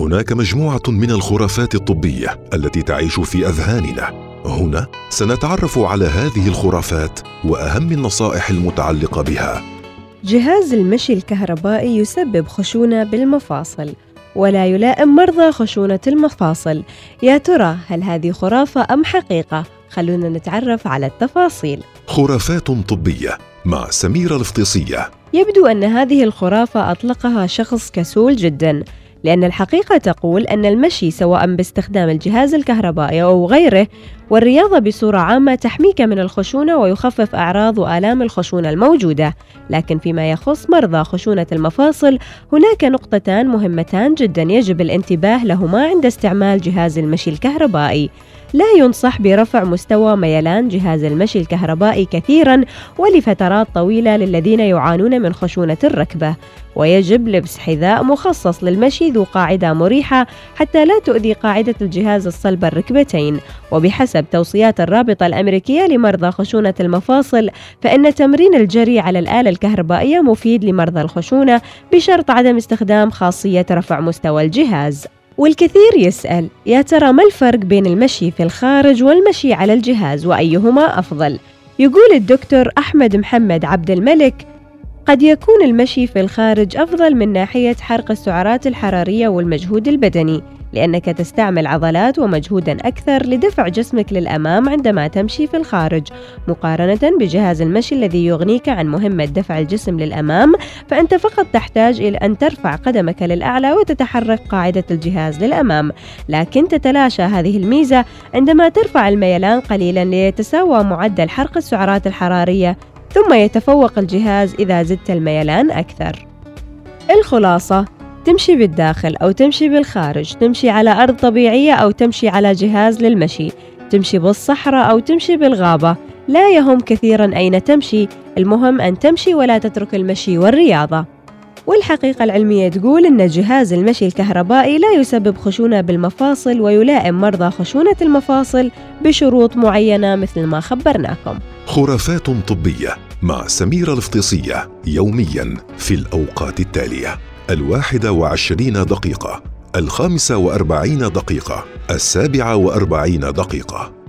هناك مجموعة من الخرافات الطبية التي تعيش في أذهاننا. هنا سنتعرف على هذه الخرافات وأهم النصائح المتعلقة بها. جهاز المشي الكهربائي يسبب خشونة بالمفاصل ولا يلائم مرضى خشونة المفاصل. يا ترى هل هذه خرافة أم حقيقة؟ خلونا نتعرف على التفاصيل. خرافات طبية مع سميرة الفطيسيه يبدو أن هذه الخرافة أطلقها شخص كسول جدا لأن الحقيقة تقول أن المشي سواء باستخدام الجهاز الكهربائي أو غيره والرياضة بصورة عامة تحميك من الخشونة ويخفف أعراض وآلام الخشونة الموجودة، لكن فيما يخص مرضى خشونة المفاصل هناك نقطتان مهمتان جدا يجب الانتباه لهما عند استعمال جهاز المشي الكهربائي. لا ينصح برفع مستوى ميلان جهاز المشي الكهربائي كثيرا ولفترات طويلة للذين يعانون من خشونة الركبة. ويجب لبس حذاء مخصص للمشي ذو قاعدة مريحة حتى لا تؤذي قاعدة الجهاز الصلب الركبتين. وبحسب توصيات الرابطة الأمريكية لمرضى خشونة المفاصل فإن تمرين الجري على الآلة الكهربائية مفيد لمرضى الخشونة بشرط عدم استخدام خاصية رفع مستوى الجهاز. والكثير يسأل يا ترى ما الفرق بين المشي في الخارج والمشي على الجهاز وأيهما أفضل؟ يقول الدكتور أحمد محمد عبد الملك قد يكون المشي في الخارج أفضل من ناحية حرق السعرات الحرارية والمجهود البدني لأنك تستعمل عضلات ومجهودا أكثر لدفع جسمك للأمام عندما تمشي في الخارج. مقارنة بجهاز المشي الذي يغنيك عن مهمة دفع الجسم للأمام فأنت فقط تحتاج إلى أن ترفع قدمك للأعلى وتتحرك قاعدة الجهاز للأمام. لكن تتلاشى هذه الميزة عندما ترفع الميلان قليلا ليتساوى معدل حرق السعرات الحرارية ثم يتفوق الجهاز إذا زدت الميلان أكثر. الخلاصة تمشي بالداخل أو تمشي بالخارج تمشي على أرض طبيعية أو تمشي على جهاز للمشي. تمشي بالصحراء أو تمشي بالغابة لا يهم كثيرا أين تمشي. المهم أن تمشي ولا تترك المشي والرياضة. والحقيقة العلمية تقول أن جهاز المشي الكهربائي لا يسبب خشونة بالمفاصل ويلائم مرضى خشونة المفاصل بشروط معينة مثل ما خبرناكم. خرافات طبية مع سميرة الفطيسية يوميا في الأوقات التالية. الواحدة وعشرين دقيقة الخامسة وأربعين دقيقة السابعة وأربعين دقيقة.